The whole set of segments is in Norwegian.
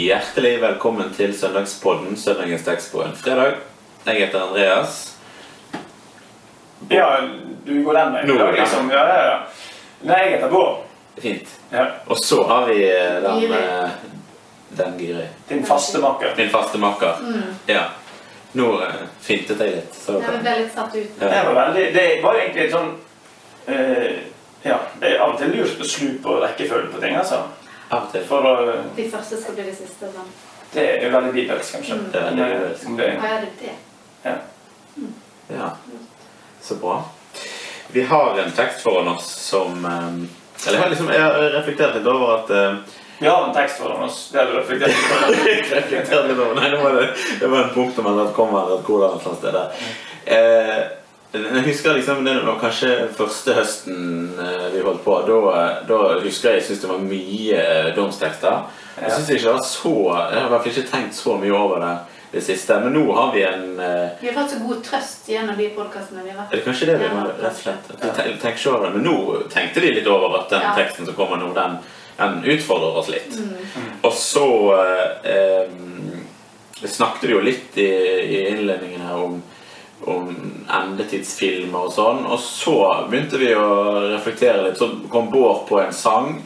Hjertelig velkommen til søndagspodden Søndagens tekst på en fredag. Jeg heter Andreas. Ja, du går den veien. Nå dag, liksom. Ja, ja, ja. Nei, jeg heter Bård. Fint. Ja. Og så har vi eh, den, Gyri. eh, den Gyri. Din faste makker. Din faste makker. Mm. Ja. Nå eh, fintet jeg litt. Så Ja, vi ble litt satt ut. Ja. Det var, veldig, det var egentlig et sånn uh, Ja, det er av og til lurt å snu på rekkefølgen på ting, altså. Av og til. For å De første skal bli de siste. Men... Det er jo veldig bibelsk, kanskje. Mm. Det er veldig bibelsk. Det- Hva er det det? Ja. Så bra. Vi har en tekst foran oss som eh, Eller jeg har, liksom, jeg har reflektert litt over at eh, Vi har en tekst foran oss. Det har du reflektert litt over Nei, det var, det, det var en punkt om at det kommer et kolon et sted der. Eh, jeg husker liksom det var kanskje første høsten eh, vi holdt på. Da, da husker jeg jeg syntes det var mye eh, domstekster. Jeg Ja. synes ikke det var så Jeg har i hvert fall ikke tenkt så mye over det det siste. Men nå har vi en eh, Vi har fått så god trøst gjennom de podkastene vi har vært Er det kanskje det vi har, må rett og slett ikke over det. Men nå tenkte de litt over at den Ja. teksten som kommer nå, den, den utfordrer oss litt. mm. Og så eh, eh, snakket vi jo litt i, i innledningen her om, om endetidsfilmer og sånn. Og så begynte vi å reflektere litt. Så kom Bård på en sang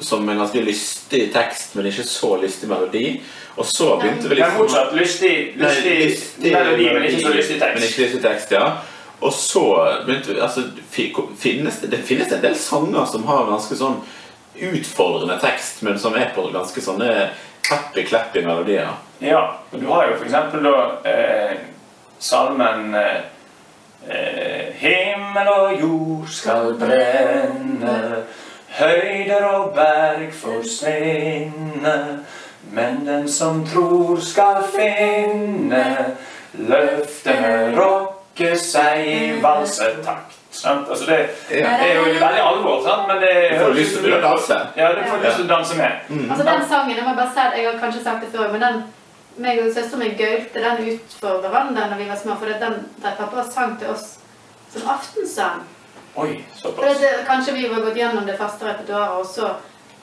som en ganske lystig tekst, men ikke så lystig melodi. Og så begynte vi Men liksom motsatt. Lystig, Nei, lystig, lystig melodi, men ikke så lystig Men tekst. ikke lystig tekst, ja. Og så begynte vi altså, finnes det, det finnes en del sanger som har ganske sånn utfordrende tekst, men som er på ganske sånne happy-clappy melodier. Ja, og du har jo for eksempel da eh, salmen eh, eh, Himmel og jord skal brenne, høyder og berg forsvinne. Men den som tror skal finne, løftene rokke seg i valsetakt. Sant? Altså det, det er jo veldig alvor, sant? men det Du får lyst til å danse. Ja, du får lyst til å danse med. Altså Den sangen jeg må bare se at jeg har kanskje sagt det før, men den meg og søstera mi gaulte den utfor verandaen da vi var små. For det er den der pappa sang til oss som aftensang. Oi, såpass. det, kanskje vi var gått gjennom det faste repertoaret, og så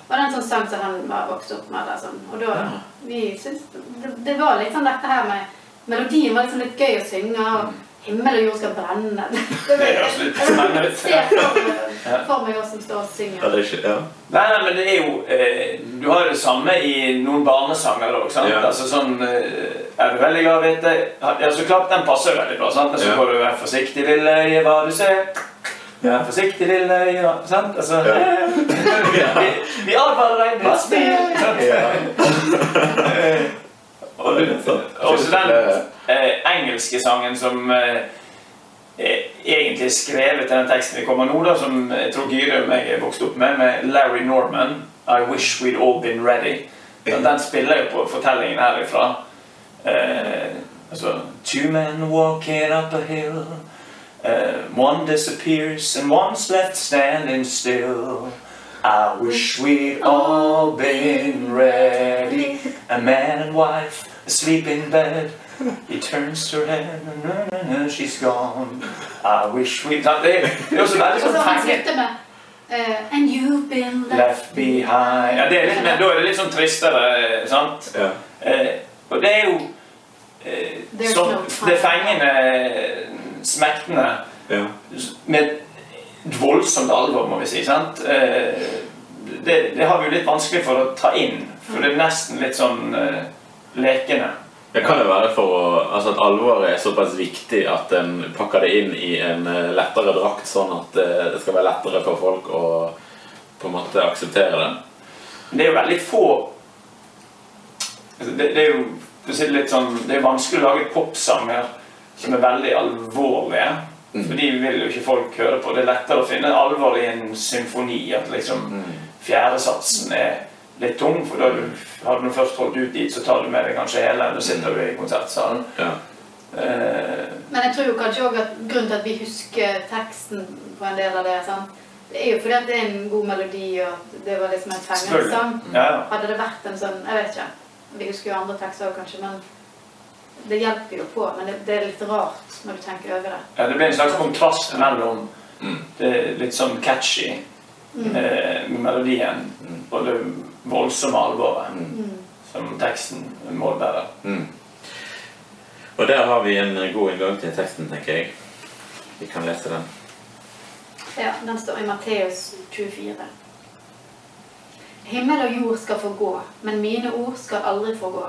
var det en sånn sang som han var vokst opp med. Eller sånn. Og da Ja. vi syntes det, det var litt sånn dette her med Melodien var liksom litt gøy å synge. og Himmel og jord skal brenne. Det, jeg vil ut. se for meg- oss som står og Ja, synger. det er ikke, ja. Nei, nei, men det er jo eh, Du har jo det samme i noen barnesanger òg. Ja. Altså sånn eh, Er du veldig glad, vet jeg Ja, så klart den passer veldig bra. sant? Men så får du være forsiktig, lille øye, hva du ser. Ja, forsiktig, lille øye, hva Sant? Altså Ja. vi, vi advarer deg, pass deg! sant? Eh, Og, og så den eh, engelske sangen som eh, er egentlig skrevet til den teksten vi kommer nå, da, som jeg tror Gyre og meg er vokst opp med, med Larry Norman, 'I Wish We'd All Been Ready'. Den, Den spiller jo på fortellingen herifra. Eh, altså Two men walking up a hill. Uh, one disappears and one's left standing still. I wish we'd all been ready. A man and wife asleep in bed. He turns to her and she's gone. I wish we'd done det. Det er også veldig så sånn han Uh, eh, And you've been Left behind. Ja, det er litt, men da er det litt sånn tristere, sant? Ja. Uh, og det er jo uh, sånn, no. Det fengende, smektende Ja. med et voldsomt alvor, må vi si. sant? Eh, det, det har vi jo litt vanskelig for å ta inn, for det er nesten litt sånn eh, lekende. Det kan jo være for å, altså at alvoret er såpass viktig at en pakker det inn i en eh, lettere drakt, sånn at eh, det skal være lettere for folk å på en måte akseptere det. Det er jo veldig få altså, det, det er jo det litt sånn, det er vanskelig å lage popsanger som er veldig alvorlige. Mm. For de vil jo ikke folk høre på. Det er lettere å finne alvor i en symfoni. At liksom Mm. fjerdesatsen er litt tung. For da du, har du først holdt ut dit, så tar du med deg kanskje hele. eller sitter du i konsertsalen. Ja. Eh, Men jeg tror jo kanskje også at grunnen til at vi husker teksten på en del av det, sant? det er jo fordi at det er en god melodi, og det var liksom en fengende sang. ja, ja. Hadde det vært en sånn Jeg vet ikke. Vi husker jo andre tekster òg, kanskje, men det hjelper jo på. Men det, det er litt rart når du tenker over det. ja, det blir en slags kontrast mellom Mm. det litt sånn catchy Mm. eh, melodien Mm. og det voldsomme alvoret. Mm. Som teksten målbærer. Mm. Og der har vi en god inngang til teksten, tenker jeg. Vi kan lese den. Ja, den står i Matteus 24. Himmel og jord skal forgå, men mine ord skal aldri forgå.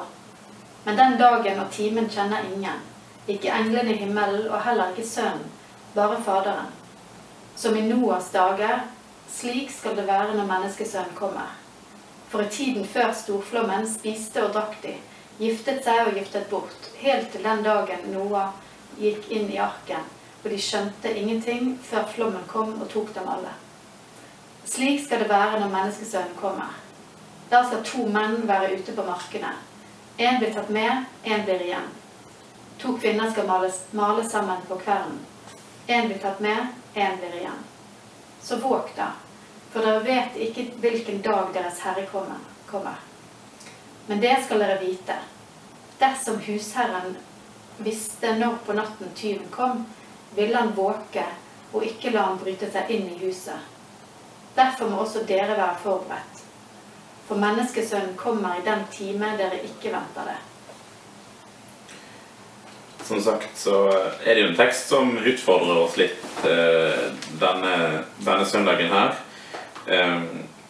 Men den dagen og timen kjenner ingen, ikke englene i himmelen og heller ikke Sønnen, bare Faderen. Som i Noas dager, slik skal det være når Menneskesønnen kommer. For i tiden før storflommen spiste og drakk de, giftet seg og giftet bort, helt til den dagen Noah gikk inn i arken, og de skjønte ingenting før flommen kom og tok dem alle. Slik skal det være når Menneskesønnen kommer. Da skal to menn være ute på markene. En blir tatt med, en blir igjen. To kvinner skal male, male sammen på kvelden. En blir tatt med, en blir igjen. Så våg da, for dere vet ikke hvilken dag deres Herre kommer. Men det skal dere vite. Dersom husherren visste når på natten tyven kom, ville han våke og ikke la han bryte seg inn i huset. Derfor må også dere være forberedt. For menneskesønnen kommer i den time dere ikke venter det. Som sagt så er det jo en tekst som utfordrer oss litt eh, denne, denne søndagen her. Eh,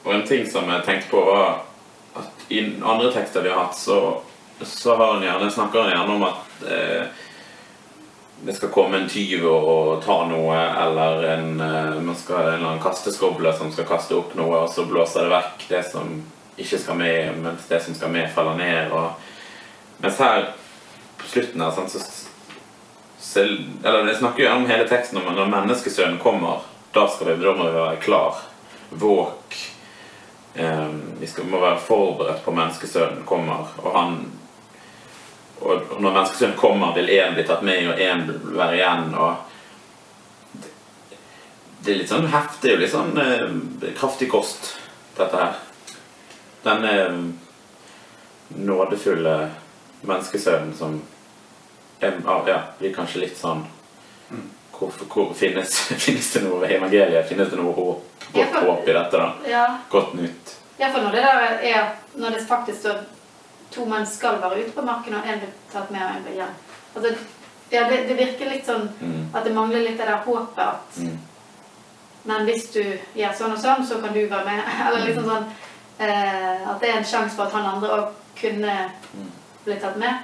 og en ting som jeg tenkte på, var at i andre tekster vi har hatt, så, så har han gjerne, snakker han gjerne om at eh, det skal komme en tyv og, ta noe, eller en, eh, man skal, en eller annen kasteskoble som skal kaste opp noe, og så blåser det vekk det som ikke skal med, mens det som skal med, faller ned. Og, mens her på slutten her, så, så Eller jeg snakker jo om hele teksten om når menneskesønnen kommer, da, skal vi, da må vi være klar. Våk. Vi skal, må være forberedt på menneskesønnen kommer, og han og når menneskesønnen kommer, vil én bli tatt med, og én være igjen. og Det er litt sånn heftig og litt sånn eh, kraftig kost, dette her. Den eh, nådefulle menneskesønnen som er, ah, ja, blir kanskje litt sånn hvor, hvor finnes, finnes det noe evangeliet? Finnes det noe håp, godt Ja, for- håp i dette? da? Ja, Godt nytt? Iallfall når det der er Når det faktisk står to menn skal være ute på marken, og én blir tatt med, og én blir igjen. Altså, ja, det, det virker litt sånn Mm. at det mangler litt det der håpet at Mm. Men hvis du gjør sånn og sånn, så kan du være med. Eller liksom sånn eh, At det er en sjanse for at han andre òg kunne Mm. bli tatt med.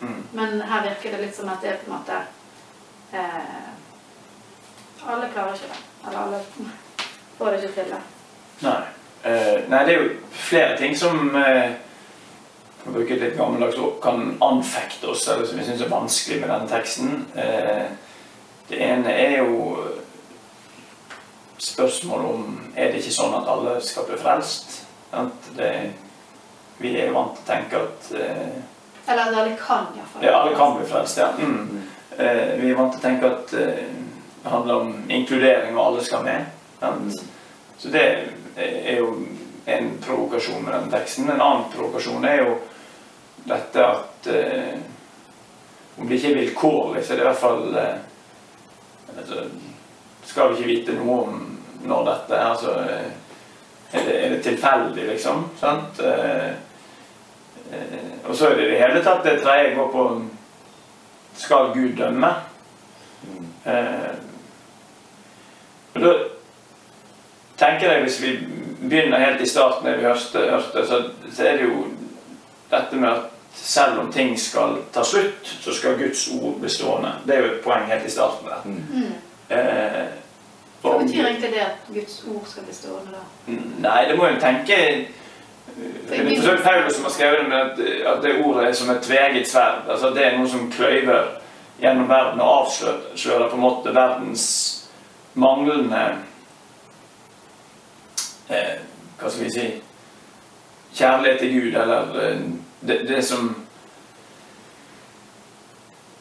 Mm. Men her virker det litt som at det er på en måte eh, Alle klarer ikke det. Eller alle får det ikke til. det. Nei. Eh, nei, det er jo flere ting som eh, for å bruke et litt gammeldags ord, kan anfekte oss, eller som vi syns er vanskelig med denne teksten. Eh, det ene er jo spørsmålet om er det ikke sånn at alle skal bli frelst. Sant? Det, vi er jo vant til å tenke at eh, Eller at alle kan, iallfall. ja, alle kan bli frelst. ja. Mm. Eh, vi er vant til å tenke at eh, det handler om inkludering, og alle skal med. Så det er jo en provokasjon med den teksten. En annen provokasjon er jo dette at eh, om det ikke er vilkårlig, så er det i hvert fall eh, altså, Skal vi ikke vite noe om når dette altså, er, det, er det tilfeldig, liksom? Sant? Eh, eh, og så er det i det hele tatt det tredje går på Skal Gud dømme? Mm. Da tenker jeg hvis vi begynner helt i starten, vi hørte, hørte så, så er det jo dette med at selv om ting skal ta slutt, så skal Guds ord bli stående. Det er jo et poeng helt i starten der. Mm. Eh, Hva betyr egentlig det at Guds ord skal bli stående da? Nei, det må jo tenke Det er for Paulus som har skrevet det med at, at det ordet er som et tveget sverd. Altså Det er noe som kløyver gjennom verden og avslører på en måte verdens manglende eh, Hva skal vi si Kjærlighet til Gud, eller eh, det, det som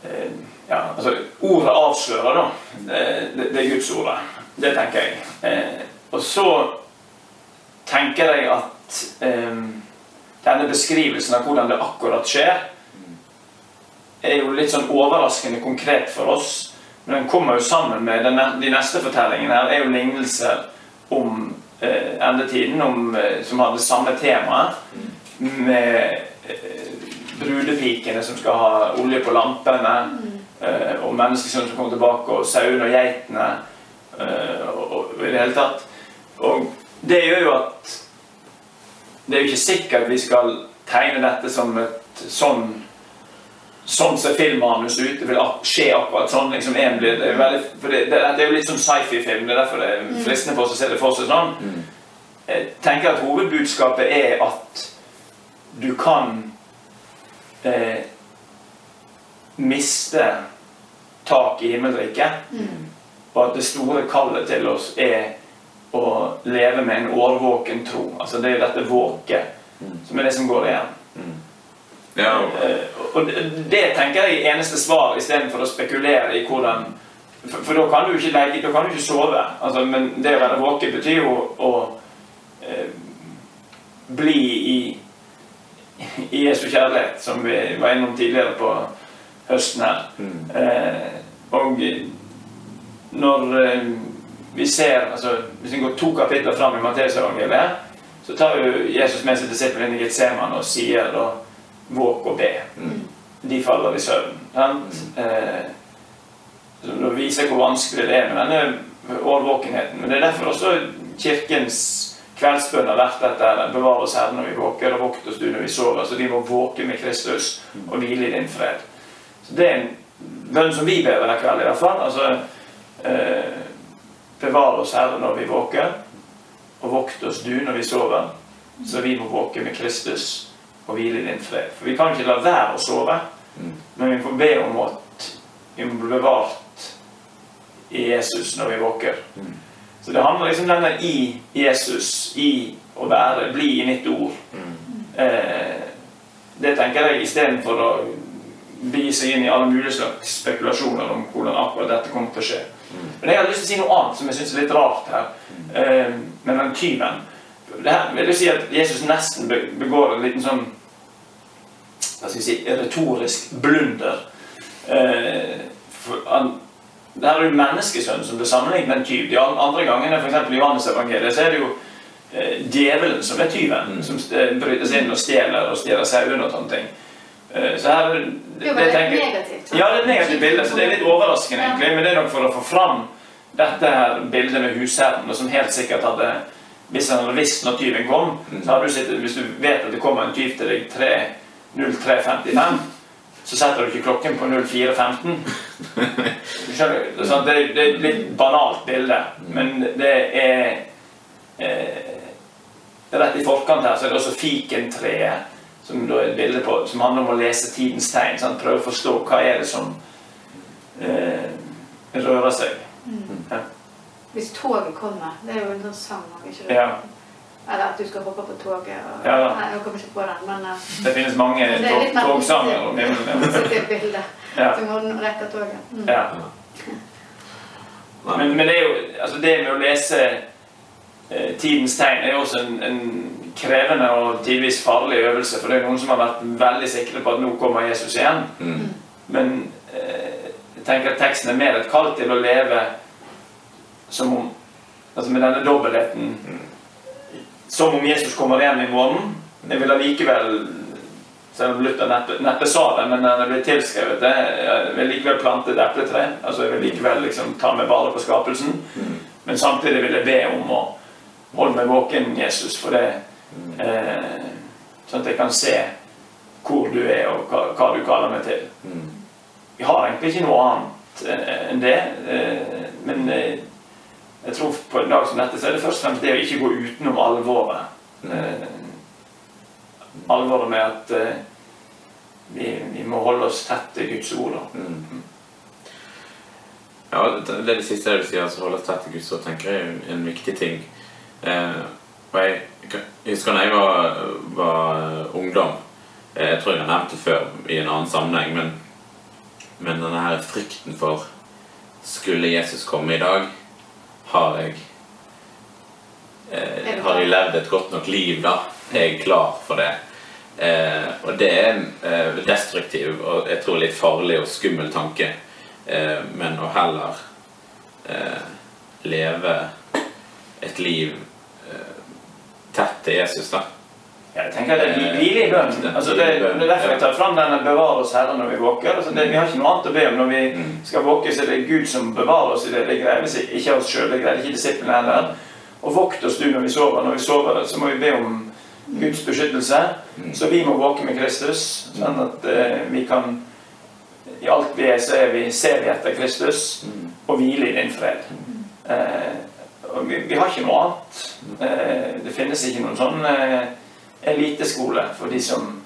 eh, Ja, altså Ordet avslører, da. Det, det, det er Guds ordet. Det tenker jeg. Eh, og så tenker jeg at eh, denne beskrivelsen av hvordan det akkurat skjer, er jo litt sånn overraskende konkret for oss. Men den kommer jo sammen med den, de neste fortellingene her, er jo lignelser om eh, endetiden, om, eh, som har det samme temaet. Med eh, brudepikene som skal ha olje på lampene, eh, og menneskesønnen som kommer tilbake, og sauene og geitene. eh, og, og i det hele tatt. Og det gjør jo at det er jo ikke sikkert vi skal tegne dette som et sånn Sånn ser filmmanus ut. Det vil skje akkurat sånn. liksom en blir, det er veldig, for det, det, det er jo litt sånn sci-fi-film. Det er derfor det er fristende for oss å se det for seg sånn. Jeg tenker at hovedbudskapet er at du kan eh, miste tak i himmelriket. Og at det store kallet til oss er å leve med en årvåken tro. Altså det er dette våket som er det som går igjen. Ja, Eh, Og det, tenker jeg er eneste svar istedenfor å spekulere i hvordan For, for da kan du ikke legge, da kan du ikke sove. Altså, men det å være våken betyr jo å eh, bli i, i Jesu kjærlighet, som vi var innom tidligere på høsten her. Eh, og når eh, vi ser altså, Hvis vi går to kapitler fram i Matteusevangeliet, så tar jo Jesus med seg disiplene i Getseman og sier da våk og be. De faller i søvn. Sant? Eh, det viser hvor vanskelig det er med denne årvåkenheten. Men det er derfor også Kirkens kveldsbønn har vært dette Bevar oss Herre når vi våker, og vokt oss du når vi sover. Så vi må våke med Kristus og hvile i din fred. Så Det er en bønn som vi ber hver kveld, i hvert fall. Altså, eh, Bevar oss Herre når vi våker, og vokt oss du når vi sover. Så vi må våke med Kristus og hvile i din fred. For vi kan ikke la være å sove, men vi får be om at vi må bli bevart i Jesus når vi våker. Så det handler liksom denne i Jesus, i å være, bli i mitt ord. Eh, det tenker jeg istedenfor å begi seg inn i alle mulige slags spekulasjoner om hvordan akkurat dette kommer til å skje. Men jeg har lyst til å si noe annet som jeg syns er litt rart her, eh, med den tyven. Det her vil jo si at Jesus nesten begår en liten sånn hva skal vi si, retorisk blunder. Eh, for han, det her er jo menneskesønnen som blir sammenlignet med en tyv. De andre gangene, f.eks. i Johannes evangeliet, så er det jo eh, djevelen som er tyven. Som eh, bryter seg inn og stjeler og stjeler sauene og sånne ting. Eh, så her, det, Det veldig tenker- negativt. ja, det er et negativt bilde, så det er litt overraskende, Ja. egentlig. Men det er nok for å få fram dette her bildet med husherren, som helt sikkert hadde Hvis han hadde visst når tyven kom, så hadde du sittet Hvis du vet at det kommer en tyv til deg 3 03.55, så setter du ikke klokken på 04.15. Du skjønner? Det? Det er, det er et litt banalt bilde, men det er eh, Rett i forkant her så er det også fikentreet, som da er et bilde på, som handler om å lese tidens tegn. Sant? Prøve å forstå hva er det som eh, rører seg. Hvis toget kommer Det er jo en sånn sang òg, ikke det? Ja, Eller at du skal hoppe på toget. Og, Ja, da. Nei, jeg kommer ikke på den, men uh, det finnes mange er togsanger om himmelen. i et bilde. Ja. Du må rekke toget. Mm. Ja. Men, men det er jo altså det med å lese eh, tidens tegn er jo også en, en krevende og tidvis farlig øvelse. For det er noen som har vært veldig sikre på at nå kommer Jesus igjen. Mm. Men eh, jeg tenker at teksten er mer et kall til å leve som om Altså med denne dobbeltheten. Som om Jesus kommer igjen i morgen. Jeg vil allikevel selv om Luther neppe, neppe sa det, men når det blir tilskrevet det, jeg vil likevel plante et epletre. Altså jeg vil likevel liksom ta meg vare på skapelsen. Men samtidig vil jeg be om å holde meg våken, Jesus, for det eh, Sånn at jeg kan se hvor du er, og hva, hva du kaller meg til. Mm. Jeg har egentlig ikke noe annet eh, enn det. eh, Men eh, jeg tror på en dag som dette så er det først og fremst det å ikke gå utenom alvoret. Eh, Alvoret med at eh, vi, vi må holde oss tett til Guds ord. Mm. Ja, det er det siste du sier, altså holde oss tett til Guds ord, tenker jeg er en viktig ting. Eh, og jeg, jeg husker da jeg var, var ungdom eh, Jeg tror jeg har nevnt det før i en annen sammenheng, men, men denne her frykten for Skulle Jesus komme i dag, har jeg eh, Har jeg levd et godt nok liv, da? Er jeg klar for det? Eh, og det er en eh, destruktiv og jeg tror litt farlig og skummel tanke. Eh, men å heller eh, leve et liv eh, tett til Jesus, da. Jeg tenker det er hvile i bønn. Altså det, det er derfor jeg tar fram denne 'bevar oss, Herre', når vi våker. Altså det, vi har ikke noe annet å be om når vi Mm. skal våke, så det er Gud som bevarer oss i det. Det greier vi ikke oss sjøl, det greier ikke disiplene heller. Og vokt oss du når vi sover. Når vi sover, så må vi be om Guds beskyttelse. Mm. Så vi må våke med Kristus, sånn at eh, vi kan I alt vi er, så er vi, ser vi etter Kristus Mm. og hvile i din fred. Eh, vi, vi har ikke noe annet. Eh, det finnes ikke noen sånn eh, eliteskole for de som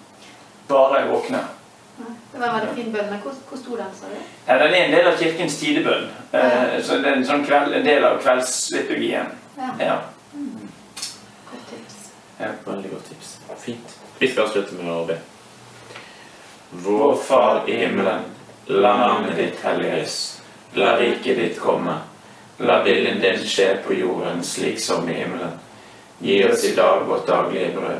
bare er våkne. Det var en veldig fin bønn, hvor, hvor sto den, sa du? Ja, den er en del av kirkens tidebønn. Ja. så det er en, sånn kveld, en del av kveldsliturgien. Ja, Ja. godt tips. Ja. Veldig godt tips. Fint. Vi skal avslutte med å be. Vår Far i himmelen. La navnet ditt helliges. La riket ditt komme. La viljen din skje på jorden slik som i himmelen. Gi oss i dag vårt daglige brød,